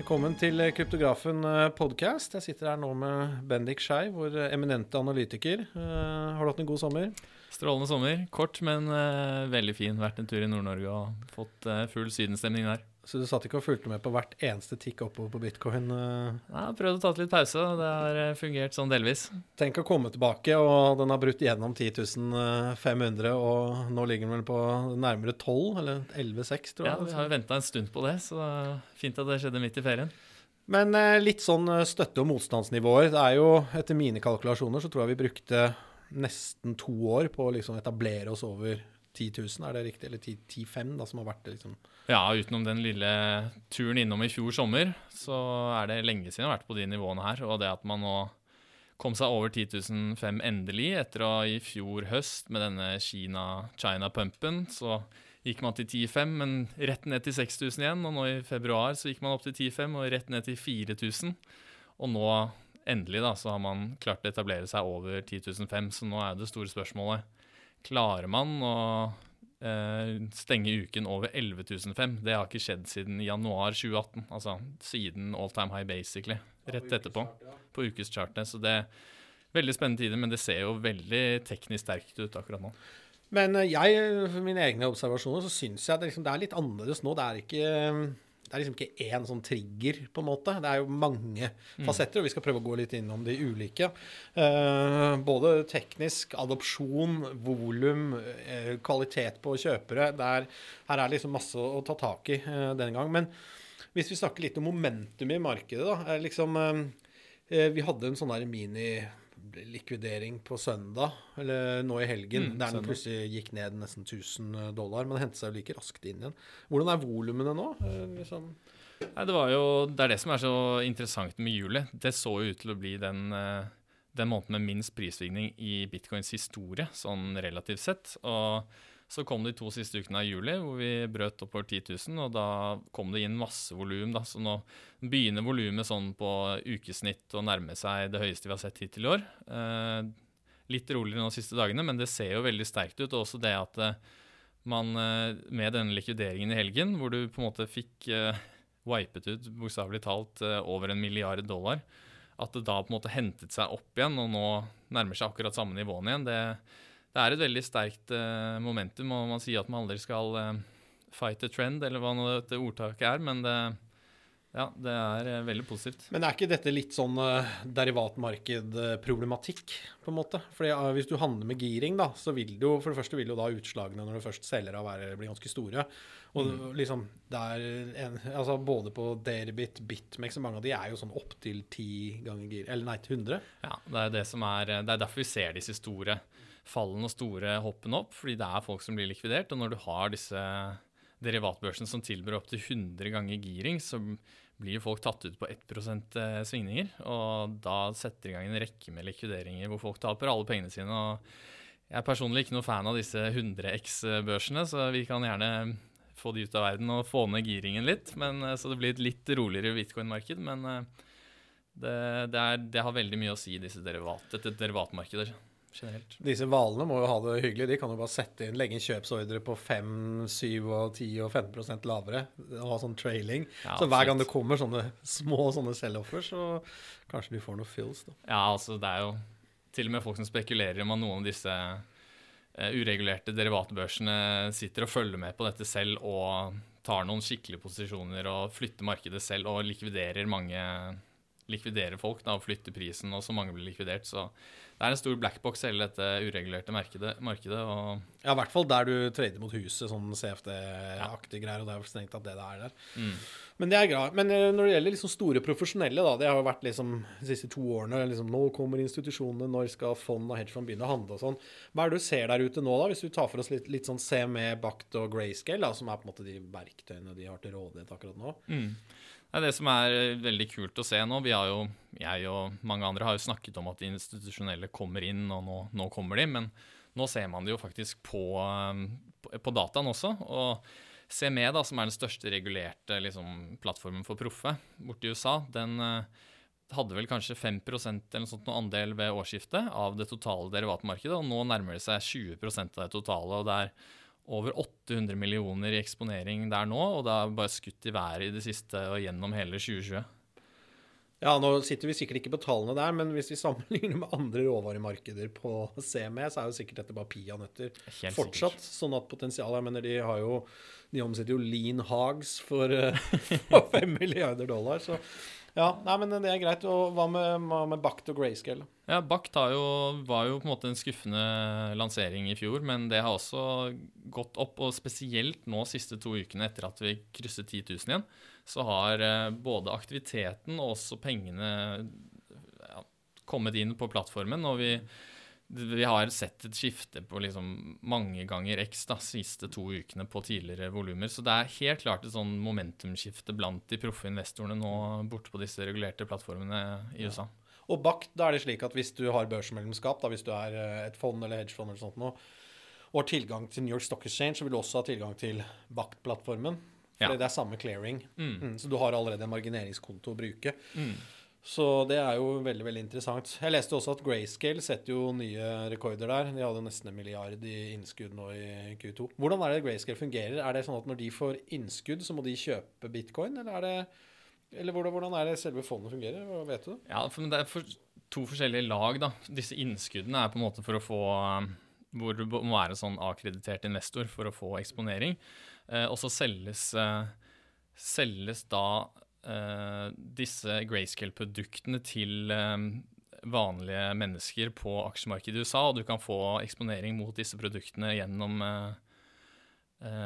Velkommen til Kryptografen podcast. Jeg sitter her nå med Bendik Skei, vår eminente analytiker. Uh, har du hatt en god sommer? Strålende sommer. Kort, men uh, veldig fin. Vært en tur i Nord-Norge og fått full sydenstemning der. Så du satt ikke og fulgte med på hvert eneste tikk oppover på bitcoin? Uh... Ja, prøvd å ta litt pause. Det har fungert sånn delvis. Tenk å komme tilbake, og den har brutt gjennom 10.500, og nå ligger den vel på nærmere 12, eller 11-6, tror jeg. Ja, vi har jo venta en stund på det, så fint at det skjedde midt i ferien. Men litt sånn støtte- og motstandsnivåer. Det er jo, etter mine kalkulasjoner, så tror jeg vi brukte nesten to år på å liksom etablere oss over 10 000, er det riktig? Eller 10 5 da, som har vært det, liksom. Ja, utenom den lille turen innom i fjor sommer, så er det lenge siden jeg har vært på de nivåene her. Og det at man nå kom seg over 10 500 endelig, etter å i fjor høst med denne Kina-China-pumpen, så gikk man til 10-5, men rett ned til 6000 igjen. Og nå i februar så gikk man opp til 10-5 og rett ned til 4000. Og nå endelig da, så har man klart å etablere seg over 10 500, så nå er det store spørsmålet Klarer man å eh, stenge uken over 11.005. Det har ikke skjedd siden januar 2018, altså siden all time high, basically. Rett etterpå, på ukeschartene. Så det er veldig spennende tider, men det ser jo veldig teknisk sterkt ut akkurat nå. Men eh, jeg, for mine egne observasjoner, så syns jeg det, liksom, det er litt annerledes nå. Det er ikke det er liksom ikke én sånn trigger, på en måte. Det er jo mange mm. fasetter, og vi skal prøve å gå litt innom de ulike. Uh, både teknisk, adopsjon, volum, uh, kvalitet på kjøpere. Der, her er det liksom masse å ta tak i uh, denne gang. Men hvis vi snakker litt om momentum i markedet, da. liksom, vi hadde en sånn der mini likvidering på søndag, eller nå i helgen, mm, der den plutselig gikk ned nesten 1000 dollar. Men det hentet seg jo like raskt inn igjen. Hvordan er volumene nå? Eh, liksom? Nei, det, var jo, det er det som er så interessant med juli. Det så jo ut til å bli den, eh, den måneden med minst prisstigning i bitcoins historie, sånn relativt sett. Og så kom de to siste ukene av juli hvor vi brøt oppover 10 000, og da kom det inn masse volum. Så nå begynner volumet sånn på ukesnitt å nærme seg det høyeste vi har sett hittil i år. Eh, litt roligere nå de siste dagene, men det ser jo veldig sterkt ut. Og også det at eh, man eh, med denne likvideringen i helgen, hvor du på en måte fikk eh, wipet ut bokstavelig talt over en milliard dollar, at det da på en måte hentet seg opp igjen og nå nærmer seg akkurat samme nivåene igjen, det det er et veldig sterkt uh, momentum, og man sier at man aldri skal uh, fight a trend, eller hva nå dette ordtaket er, men det, ja, det er uh, veldig positivt. Men er ikke dette litt sånn derivatmarkedproblematikk, på en måte? Fordi Hvis du handler med giring, da, så vil du for det første vil jo da utslagene når du først selger av være, bli ganske store. Og mm. liksom, det er en, altså Både på Derbit, Bitmex og mange av de er jo sånn opptil ti ganger gir, eller nei, til 100. Ja, det er, det, som er, det er derfor vi ser disse store fallene og store hoppene opp, fordi det er folk som blir likvidert. Og når du har disse derivatbørsene som tilbyr opptil 100 ganger giring, så blir folk tatt ut på 1 eh, svingninger. Og da setter i gang en rekke med likvideringer hvor folk taper alle pengene sine. og jeg er personlig ikke noe fan av disse 100X-børsene, så vi kan gjerne få de ut av verden og få ned giringen litt. Men, eh, så det blir et litt roligere bitcoin-marked. Men eh, det, det, er, det, har veldig mye å si, disse derivat, derivatmarkeder generelt. Disse hvalene må jo ha det hyggelig. De kan jo bare sette inn, legge inn kjøpsordre på 5, 7, og 10 og 15% lavere og ha sånn trailing. Ja, så hver gang det kommer sånne små sånne sell-offer, så kanskje de får noe fills. Da. Ja, altså det er jo til og med folk som spekulerer om at noen av disse uh, uregulerte derivatbørsene sitter og følger med på dette selv og tar noen skikkelige posisjoner og flytter markedet selv og likviderer mange likviderer folk da, og flytte prisen, og så mange blir likvidert. Så det er en stor blackbox, hele dette uregulerte markedet. markedet og ja, i hvert fall der du trader mot huset, sånn CFD-aktige greier. og det er jo strengt at det det er der. Mm. Men det er greit. Men eh, når det gjelder liksom store profesjonelle, da, det har jo vært liksom de siste to årene liksom, Nå kommer institusjonene, når skal fond og hedgefond begynne å handle og sånn. Hva er det du ser der ute nå, da, hvis du tar for oss litt, litt sånn CME, Bact og Grayscale, da, som er på en måte de verktøyene de har til rådighet akkurat nå? Mm. Det er det som er veldig kult å se nå. Vi har jo, jeg og mange andre har jo snakket om at de institusjonelle kommer inn, og nå, nå kommer de. Men nå ser man det jo faktisk på, på dataen også. og CME, da, som er den største regulerte liksom, plattformen for proffe borte i USA, den uh, hadde vel kanskje 5 eller noe sånt noe andel ved årsskiftet av det totale derivatmarkedet, og nå nærmer det seg 20% av det totale. og det er over 800 millioner i eksponering der nå, og det har bare skutt i været i det siste og gjennom hele 2020. Ja, nå sitter vi sikkert ikke på tallene der, men hvis vi sammenligner med andre råvaremarkeder på CME, så er jo sikkert dette bare peanøtter fortsatt. sikkert. Sånn at potensialet Jeg mener, de har jo De omsetter jo lean hogs for, eh, for 5 milliarder dollar, så ja, nei, men det er greit. Og hva med, med Bacht og Grayscale? Ja, Bacht var jo på en måte en skuffende lansering i fjor, men det har også gått opp. Og spesielt nå siste to ukene etter at vi krysset 10 000 igjen, så har eh, både aktiviteten og også pengene ja, kommet inn på plattformen. Og vi, vi har sett et skifte på liksom mange ganger X da, siste to ukene på tidligere volumer. Så det er helt klart et sånn momentumskifte blant de proffe investorene nå borte på disse regulerte plattformene i USA. Og Bact, da er det slik at hvis du har børsmedlemskap, da hvis du er eh, et fond eller hedgefond eller sånt noe, og har tilgang til New York Stock Exchange, så vil du også ha tilgang til Bact-plattformen. For Ja. det er samme clearing. Mm. Mm, så du har allerede en margineringskonto å bruke. Mm. Så det er jo veldig veldig interessant. Jeg leste også at Grayscale setter jo nye rekorder der. De hadde nesten en milliard i innskudd nå i Q2. Hvordan er det Grayscale fungerer? Er det sånn at når de får innskudd, så må de kjøpe bitcoin, eller er det eller hvordan, er det selve fondet fungerer? Hva vet du? Ja, for det er for, to forskjellige lag, da. Disse innskuddene er på en måte for å få um, Hvor du må være sånn akkreditert investor for å få eksponering. Eh, og så selges, eh, selges da eh, disse grayscale-produktene til eh, vanlige mennesker på aksjemarkedet i USA, og du kan få eksponering mot disse produktene gjennom uh,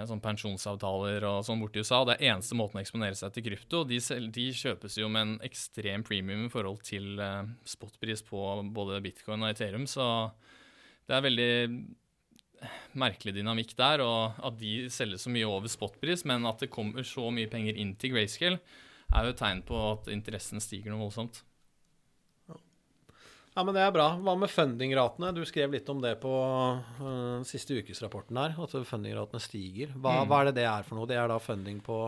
sånn pensjonsavtaler og sånn borti USA. Det er eneste måten å eksponere seg til krypto. De, de kjøpes jo med en ekstrem premium i forhold til spotpris på både bitcoin og Ethereum, så det er veldig merkelig dynamikk der, og at de selges så mye over spotpris, men at det kommer så mye penger inn til Grayscale, er jo et tegn på at interessen stiger noe voldsomt. Ja, men Det er bra. Hva med fundingratene? Du skrev litt om det på uh, siste ukesrapporten her, at fundingratene stiger. Hva, Mm. hva er det det er for noe? Det er da funding på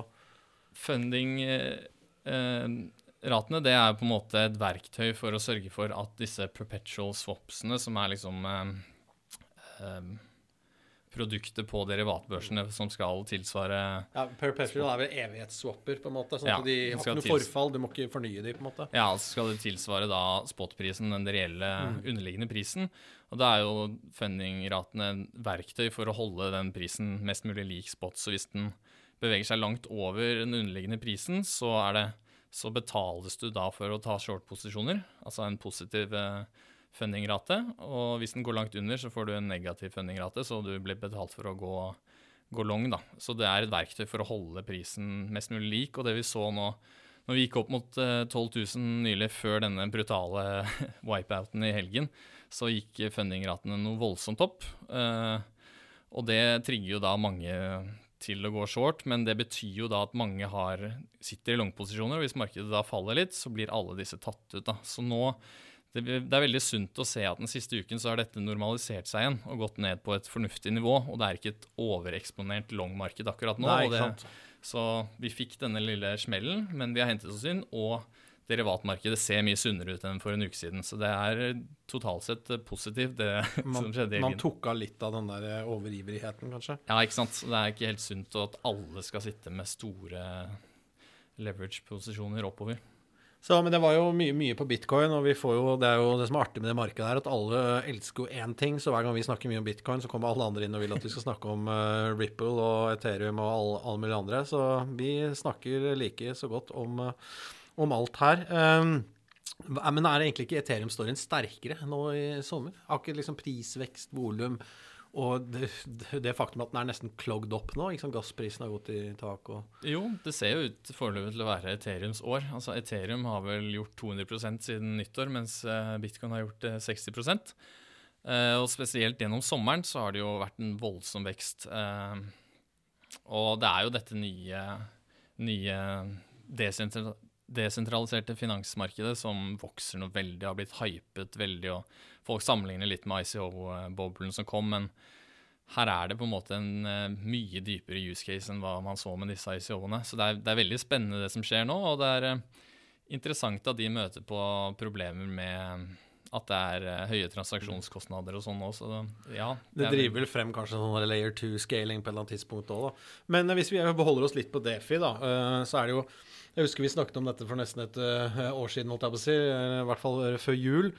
Funding-ratene det er på en måte et verktøy for å sørge for at disse perpetual swapsene, som er liksom eh, produkter på derivatbørsene som skal tilsvare ja, Perpetual er vel evighetsswapper, på en måte. Sånn Ja, at de har ikke noe forfall, du må ikke fornye de, på en måte. Ja, så skal det tilsvare da spotprisen, den reelle Mm. underliggende prisen. Og da er jo fundingratene en verktøy for å holde den prisen mest mulig lik spot. Så hvis den beveger seg langt over den underliggende prisen, så, er det, så betales du da for å ta short-posisjoner, altså en positiv eh, fundingrate. Og hvis den går langt under, så får du en negativ fundingrate, så du blir betalt for å gå, gå long. da. Så det er et verktøy for å holde prisen mest mulig lik. Og det vi så nå når vi gikk opp mot eh, 12 000 nylig før denne brutale wipeouten i helgen, så gikk fundingratene noe voldsomt opp. Eh, og det trigger jo da mange til å gå short, men det betyr jo da at mange har, sitter i long-posisjoner, og hvis markedet da faller litt, så blir alle disse tatt ut. da. Så nå det, det er veldig sunt å se at den siste uken så har dette normalisert seg igjen og gått ned på et fornuftig nivå, og det er ikke et overeksponert long-marked akkurat nå. Nei, ikke det, så vi fikk denne lille smellen, men vi har hentet oss inn, og derivatmarkedet ser mye sunnere ut enn for en uke siden. Så det er totalt sett positivt, det Man, som skjedde i man tok av litt av den der eh, overivrigheten, kanskje. Ja, ikke sant. Så det er ikke helt sunt at alle skal sitte med store leverage-posisjoner oppover. Så, men det var jo mye, mye på bitcoin, og jo, det er jo det som er artig med det markedet her, at alle elsker jo én ting, så hver gang vi snakker mye om bitcoin, så kommer alle andre inn og vil at vi skal snakke om uh, Ripple og Ethereum og alle, alle mulige andre. Så vi snakker like så godt om, eh, om alt her. Um, men er det egentlig ikke Ethereum-storyen sterkere nå i sommer? Har ikke liksom prisvekst, volum og det, det, faktum at den er nesten clogged opp nå? Ikke sant? Gassprisen har gått i tak og Jo, det ser jo ut foreløpig til å være Ethereums år. Altså Ethereum har vel gjort 200% siden nyttår, mens eh, bitcoin har gjort eh, 60 Eh, Og spesielt gjennom sommeren så har det jo vært en voldsom vekst. Eh, Og det er jo dette nye, nye desentraliserte finansmarkedet som vokser noe veldig, har blitt hypet veldig, og folk sammenligner litt med ICO-boblen som kom, men her er det på en måte en eh, mye dypere use case enn hva man så med disse ICO-ene. Så det er, det er veldig spennende det som skjer nå, og det er eh, interessant at de møter på problemer med, at det er uh, høye transaksjonskostnader og sånn òg, så ja. Det, driver vel frem kanskje sånn layer 2-scaling på et eller annet tidspunkt òg, da. Men hvis vi beholder oss litt på Defi, da, så er det jo Jeg husker vi snakket om dette for nesten et år siden, holdt jeg på å si, i hvert fall før jul.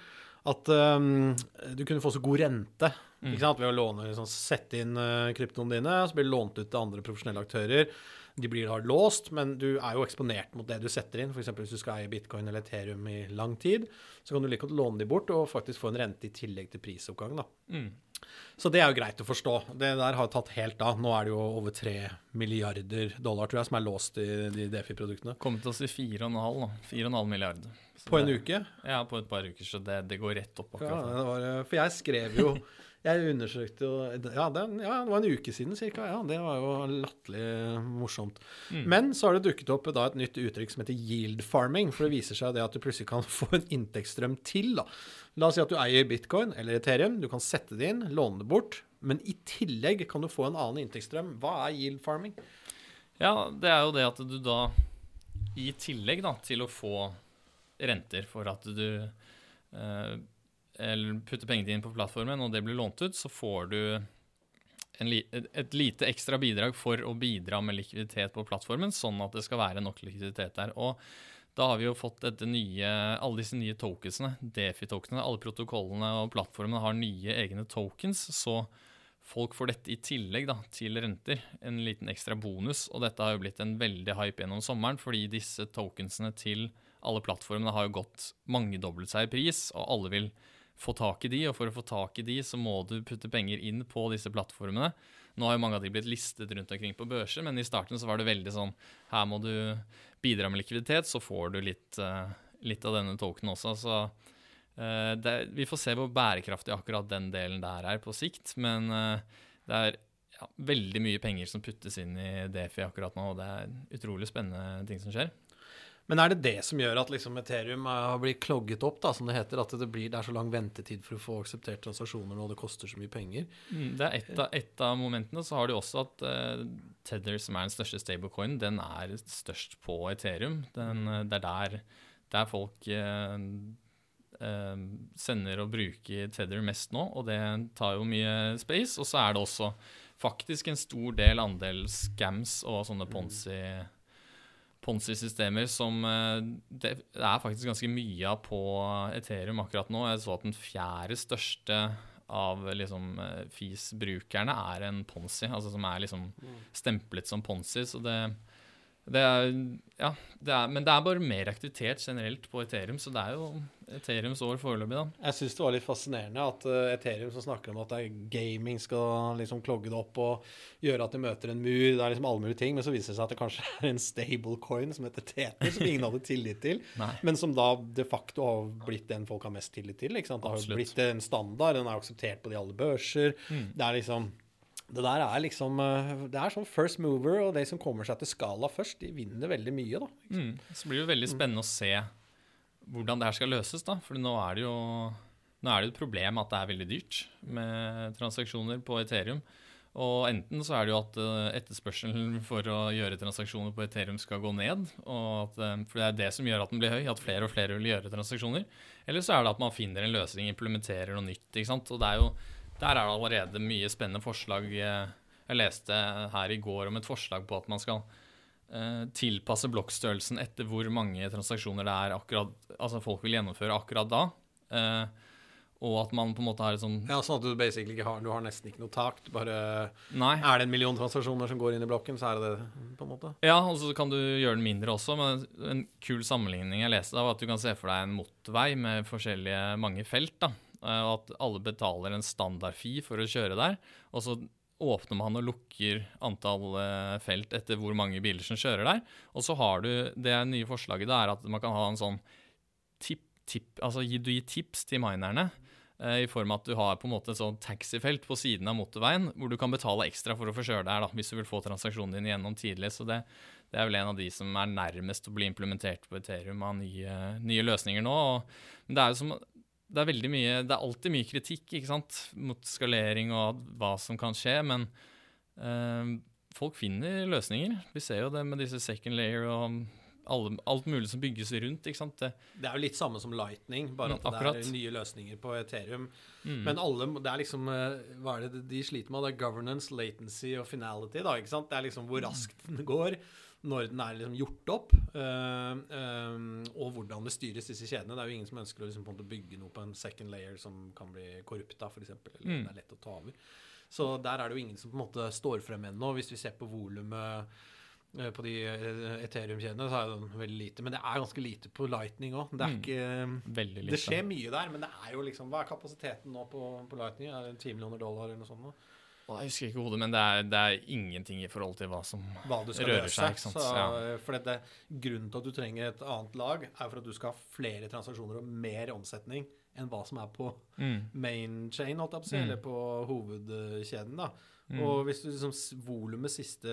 At um, du kunne få så god rente mm. ved å låne, liksom, sette inn uh, kryptoene dine, og så blir det lånt ut til andre profesjonelle aktører. De blir da låst, men du er jo eksponert mot det du setter inn. F.eks. hvis du skal eie bitcoin eller Ethereum i lang tid, så kan du like godt låne de bort og faktisk få en rente i tillegg til prisoppgang. da. Mm. Så det er jo greit å forstå. Det der har tatt helt av. Nå er det jo over 3 milliarder dollar tror jeg, som er låst i de Defi-produktene. Kommet oss i 4,5 4,5 milliarder. På en uke? Ja, på et par uker. Så det, det går rett opp akkurat. Ja, var, for jeg skrev jo Jeg undersøkte jo ja, det, ja, det var en uke siden ca. Ja, det var jo latterlig morsomt. Mm. Men så har det dukket opp da et nytt uttrykk som heter yield farming. For det viser seg det at du plutselig kan få en inntektsstrøm til. da. La oss si at du eier bitcoin eller Ethereum. Du kan sette det inn, låne det bort. Men i tillegg kan du få en annen inntektsstrøm. Hva er yield farming? Ja, det er jo det at du da i tillegg da, til å få renter for at du eh, eller putter pengene dine på plattformen, og det blir lånt ut, så får du li, et lite ekstra bidrag for å bidra med likviditet på plattformen, sånn at det skal være nok likviditet der. Og da har vi jo fått nye, alle disse nye tokensene, Defi-tokenene. Alle protokollene og plattformene har nye egne tokens, så folk får dette i tillegg da, til renter. En liten ekstra bonus. Og dette har jo blitt en veldig hype gjennom sommeren, fordi disse tokensene til alle plattformene har jo gått mangedoblet seg i pris, og alle vil få tak i de, og for å få tak i de, så må du putte penger inn på disse plattformene. Nå har jo mange av de blitt listet rundt omkring på børser, men i starten så var det veldig sånn her må du bidra med likviditet, så får du litt, uh, litt av denne tokenen også. Så uh, det, vi får se hvor bærekraftig akkurat den delen der er på sikt. Men uh, det er ja, veldig mye penger som puttes inn i Defi akkurat nå, og det er utrolig spennende ting som skjer. Men er det det som gjør at liksom Ethereum har blitt klogget opp, da, som det heter? At det, blir, det, er så lang ventetid for å få akseptert transaksjoner og det koster så mye penger? Mm, det er et av, et av, momentene. Så har du også at uh, Tether, som er den største stablecoin, den er størst på Ethereum. Den, uh, det er der, der folk uh, sender og bruker Tether mest nå, og det tar jo mye space. Og så er det også faktisk en stor del andel scams og sånne ponzi Ponzi-systemer som eh, Det er faktisk ganske mye av på Ethereum akkurat nå. Jeg så at den fjerde største av liksom eh, FIS-brukerne er en Ponzi, altså som er liksom mm. stemplet som Ponzi. Så det, det er, ja, det er, men det er bare mer aktivitet generelt på Ethereum, så det er jo Ethereums år foreløpig, da. Jeg syns det var litt fascinerende at uh, Ethereum som snakker om at gaming skal liksom klogge det opp og gjøre at de møter en mur, det er liksom alle mulige ting, men så viser det seg at det kanskje er en stablecoin som heter Tether, som ingen hadde tillit til, men som da de facto har blitt den folk har mest tillit til. Det har jo blitt en standard, den er akseptert på de alle børser. Mm. Det er liksom det der er liksom eh, Det er sånn first mover, og de som kommer seg til skala først, de vinner veldig mye, da. Mm. Så blir det veldig spennende å se hvordan det her skal løses, da. For nå er det jo nå er det et problem at det er veldig dyrt med transaksjoner på Ethereum. Og enten så er det jo at eh, etterspørselen for å gjøre transaksjoner på Ethereum skal gå ned, at, eh, for det er det som gjør at den blir høy, at flere og flere vil gjøre transaksjoner. Eller så er det at man finner en løsning, implementerer noe nytt. ikke sant? Og det er jo der er det allerede mye spennende forslag. Jeg leste her i går om et forslag på at man skal uh, tilpasse blokkstørrelsen etter hvor mange transaksjoner det er akkurat, altså folk vil gjennomføre akkurat da. Uh, og at man på en måte har et sånn Ja, Sånn at du basically ikke har, du har nesten ikke noe tak. Du bare Nei. Er det en million transaksjoner som går inn i blokken, så er det det, på en måte? Ja, og så kan du gjøre den mindre også. Men en kul sammenligning jeg leste, var at du kan se for deg en motorvei med forskjellige mange felt. da Eh, og at alle betaler en standardfi for å kjøre der. Og så åpner man og lukker antall eh, felt etter hvor mange biler som kjører der. Og så har du det nye forslaget det er at man kan ha en sånn tip, tipp altså du gir tips til minerne. Eh, I form av at du har på en måte et sånn taxifelt på siden av motorveien, hvor du kan betale ekstra for å få kjøre der da, hvis du vil få transaksjonen din gjennom tidlig. Så det, det, er vel en av de som er nærmest å bli implementert på Ethereum av nye, nye løsninger nå. Og, men det er jo som, det er veldig mye Det er alltid mye kritikk ikke sant, mot skalering og hva som kan skje, men uh, folk finner løsninger. Vi ser jo det med disse second layer og alle, alt mulig som bygges rundt. ikke sant? Det, Det er jo litt samme som Lightning, bare at at det er nye løsninger på Ethereum. mm, Men alle, det er liksom eh, Hva er det de sliter med? Det er governance, latency og finality. da, ikke sant? Det er liksom hvor raskt den går, når den er liksom gjort opp, øh, øh, og hvordan det styres, disse kjedene. Det er jo ingen som ønsker å liksom bygge noe på en second layer som kan bli korrupt, da, f.eks. Eller Mm. det er lett å ta over. Så der er det jo ingen som på en måte står frem ennå. Hvis vi ser på volumet eh, på de Ethereum-kjedene, så er det veldig lite. Men det er ganske lite på Lightning òg. Det Mm. det skjer mye der, men det er jo liksom Hva er kapasiteten nå på, på Lightning? Er det 10 millioner dollar eller noe sånt? nå? Jeg husker ikke hodet, men det er, det er ingenting i forhold til hva som Hva Rører seg, ikke sant? Så, Ja. for det, grunnen til at du trenger et annet lag, er for at du skal ha flere transaksjoner og mer omsetning enn hva som er på mm, main chain, holdt jeg på Mm. eller på hovedkjeden. da. mm, Og hvis du liksom volumet siste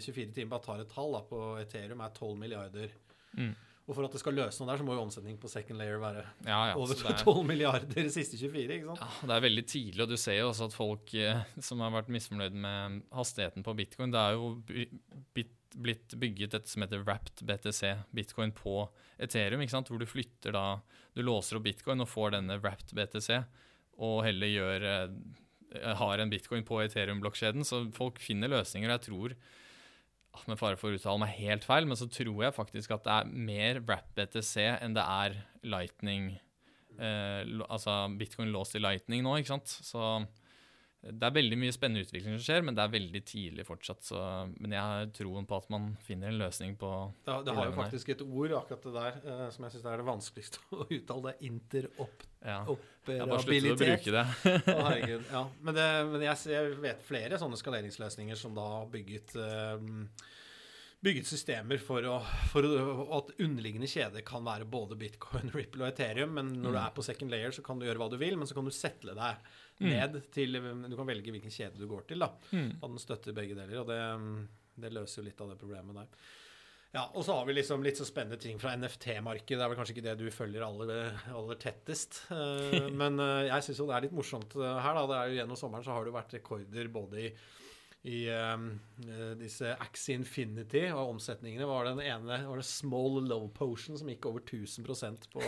24 timer bare tar et tall da, på Ethereum, er 12 milliarder. mm. Og for at det skal løse noe der, så må jo omsetning på second layer være Ja, ja. over så det er- 12 milliarder de siste 24, ikke sant? Ja, Det er veldig tidlig, og du ser jo også at folk eh, som har vært misfornøyd med hastigheten på bitcoin Det er jo bit, blitt bygget et som heter wrapped BTC, bitcoin på Ethereum, ikke sant? hvor du flytter da Du låser opp bitcoin og får denne wrapped BTC, og heller gjør eh, har en bitcoin på Ethereum-blokkjeden. Så folk finner løsninger. og Jeg tror med fare for å uttale meg helt feil, men så tror jeg faktisk at det er mer wrapped BTC enn det er lightning eh, altså bitcoin låst i lightning nå, ikke sant. Så det er veldig mye spennende utvikling som skjer, men det er veldig tidlig fortsatt. Så, men jeg har troen på at man finner en løsning på Det, har- det har jo her. faktisk et ord, akkurat det der, eh, som jeg syns er det vanskeligste å uttale. Det er Ja. Jeg bare å bruke det. Å, herregud. Ja. Men, det, men jeg, jeg vet flere sånne skaleringsløsninger som da har bygget eh, Bygget systemer for, å, for å, at underliggende kjeder kan være både bitcoin, Ripple og Ethereum. Men når du Mm. er på second layer, så kan du gjøre hva du vil, men så kan du settle deg Mm. ned til Du kan velge hvilken kjede du går til. da Mm. og den støtter begge deler, og det, det løser jo litt av det problemet der. Ja, Og så har vi liksom litt så spennende ting fra NFT-markedet. Det er vel kanskje ikke det du følger aller, aller tettest. Eh, men eh, jeg syns jo det er litt morsomt eh, her. da, det er jo Gjennom sommeren så har det vært rekorder både i, i uh, disse Axie Infinity og omsetningene. Var den ene var det Small Love Potion som gikk over 1000 på,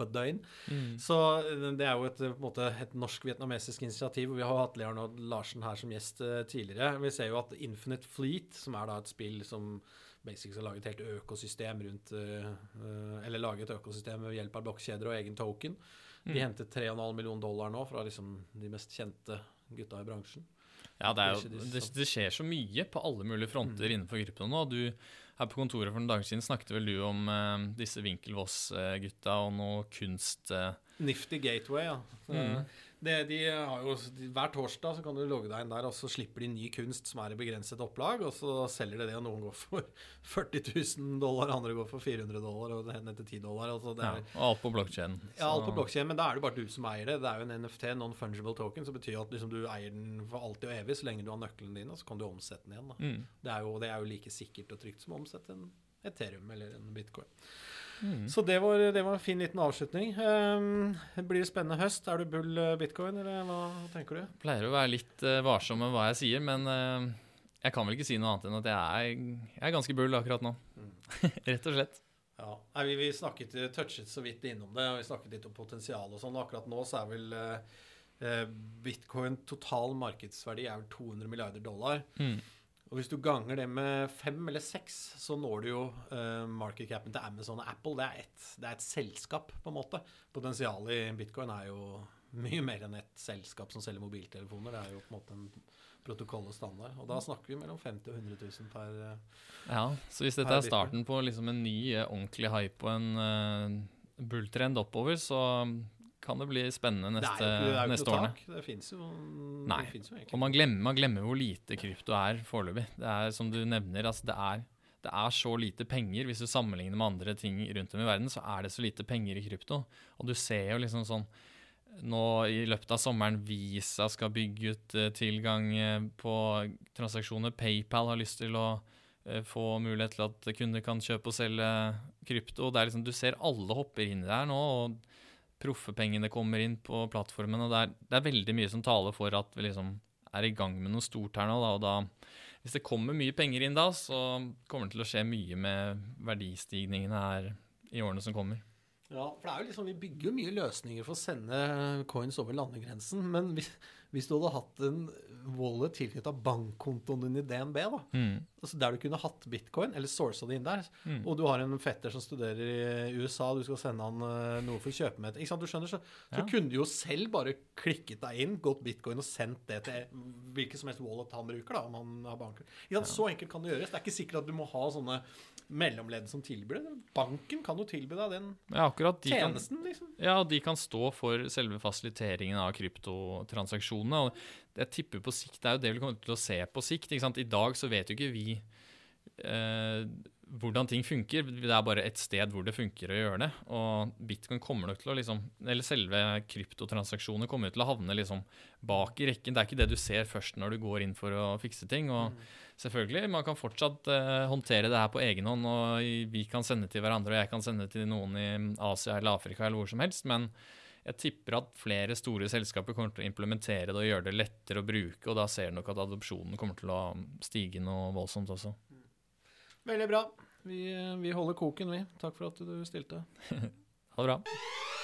på et døgn. Mm. Så eh, det er jo et, måte, et norsk-vietnamesisk initiativ. Vi har hatt Leonard Larsen her som gjest uh, tidligere. Vi ser jo at Infinite Fleet, som er da et spill som basically har laget et helt økosystem rundt uh, eh, Eller laget et økosystem ved hjelp av blokkjeder og egen token. De Mm. hentet 3,5 millioner dollar nå fra liksom de mest kjente gutta i bransjen. Ja, det, jo, Det det, skjer så mye på alle mulige fronter Mm. innenfor gruppene nå. Du, her på kontoret for noen dager siden snakket vel du om eh, disse Vinkelvoss-gutta og noe kunst... eh, Nifty Gateway, ja. Mm. Det, de har jo, hver torsdag så kan du logge deg inn der, og så slipper de ny kunst som er i begrenset opplag, og så selger de det, og noen går for 40 000 dollar, andre går for 400 dollar, og hender til 10 dollar. Altså det ja, er, og alt på blokkjeden. ja, alt på blokkjeden, men da er det bare du som eier det. Det er jo en NFT, non-fungible token, som betyr at liksom du eier den for alltid og evig, så lenge du har nøkkelen din, og så kan du omsette den igjen. Mm. Det, er jo, det er jo like sikkert og trygt som å omsette en Ethereum eller en bitcoin. Mm. Så det var, det var en fin liten avslutning. Um, blir det spennende høst? Er du bull eh, bitcoin, eller hva tenker du? Pleier å være litt uh, varsom med hva jeg sier, men uh, jeg kan vel ikke si noe annet enn at jeg er, jeg er ganske bull akkurat nå. Mm. Rett og slett. Ja, Nei, vi, vi snakket, touchet så vidt innom det, og vi snakket litt om potensial og sånn. Akkurat nå så er vel eh, bitcoin total markedsverdi er vel 200 milliarder dollar. Mm. Og hvis du ganger det med fem eller seks, så når du jo uh, market capen til Amazon og Apple. Det er, et, det er et selskap, på en måte. Potensialet i bitcoin er jo mye mer enn et selskap som selger mobiltelefoner. Det er jo på en måte en protokoll og standard. Og da snakker vi mellom 50 og 100 000 per eh, Ja, så hvis dette er er starten på liksom en ny, eh, ordentlig hype og en uh, bulltrend oppover, så kan det bli spennende neste, Det er jo ikke, årene. Det fins jo, Nei. det finnes jo egentlig. Og man glemmer, man glemmer hvor lite krypto er foreløpig. Det er som du nevner, altså det er, det er så lite penger. Hvis du sammenligner med andre ting rundt om i verden, så er det så lite penger i krypto. Og du ser jo liksom sånn nå i løpet av sommeren Visa skal bygge ut eh, tilgang eh, på transaksjoner. PayPal har lyst til å eh, få mulighet til at kunder kan kjøpe og selge krypto. Det er liksom, du ser alle hopper inn der nå, og proffepengene kommer inn på plattformen. og det er, det er veldig mye som taler for at vi liksom er i gang med noe stort her nå. Da, og da hvis det kommer mye penger inn da, så kommer det til å skje mye med verdistigningene her i årene som kommer. Ja, for det er jo liksom, Vi bygger jo mye løsninger for å sende coins over landegrensen. Men hvis, hvis du hadde hatt en wallet tilknyttet bankkontoen din i DNB, da, Mm. altså der du kunne hatt bitcoin, eller sourca det inn der, Mm. og du har en fetter som studerer i USA, du skal sende han eh, noe for kjøpemeter ikke sant, du skjønner, Så, så kunne du jo selv bare klikket deg inn, gått bitcoin og sendt det til hvilken som helst wallet han bruker, da, om han har bank. Ja. Så enkelt kan det gjøres. Det er ikke sikkert at du må ha sånne mellomledd som tilbyr det. Banken kan jo tilby deg den Ja, akkurat. De kan, tjenesten, liksom. ja, de kan stå for selve fasiliteringen av kryptotransaksjonene. Og jeg tipper på sikt, det er jo det vi kommer til å se på sikt. I dag så vet jo ikke vi eh, hvordan ting funker. Det er bare et sted hvor det funker å gjøre det. Og bitcoin kommer nok til å liksom Eller selve kryptotransaksjoner kommer til å havne liksom bak i rekken. Det er ikke det du ser først når du går inn for å fikse ting. og Selvfølgelig, man kan fortsatt eh, håndtere det her på egen hånd, og vi kan sende til hverandre, og jeg kan sende til noen i Asia eller Afrika eller hvor som helst, men jeg tipper at flere store selskaper kommer til å implementere det og gjøre det lettere å bruke, og da ser nok at adopsjonen kommer til å stige noe voldsomt også. Veldig bra. Vi, vi holder koken, vi. Takk for at du stilte. Ha det bra.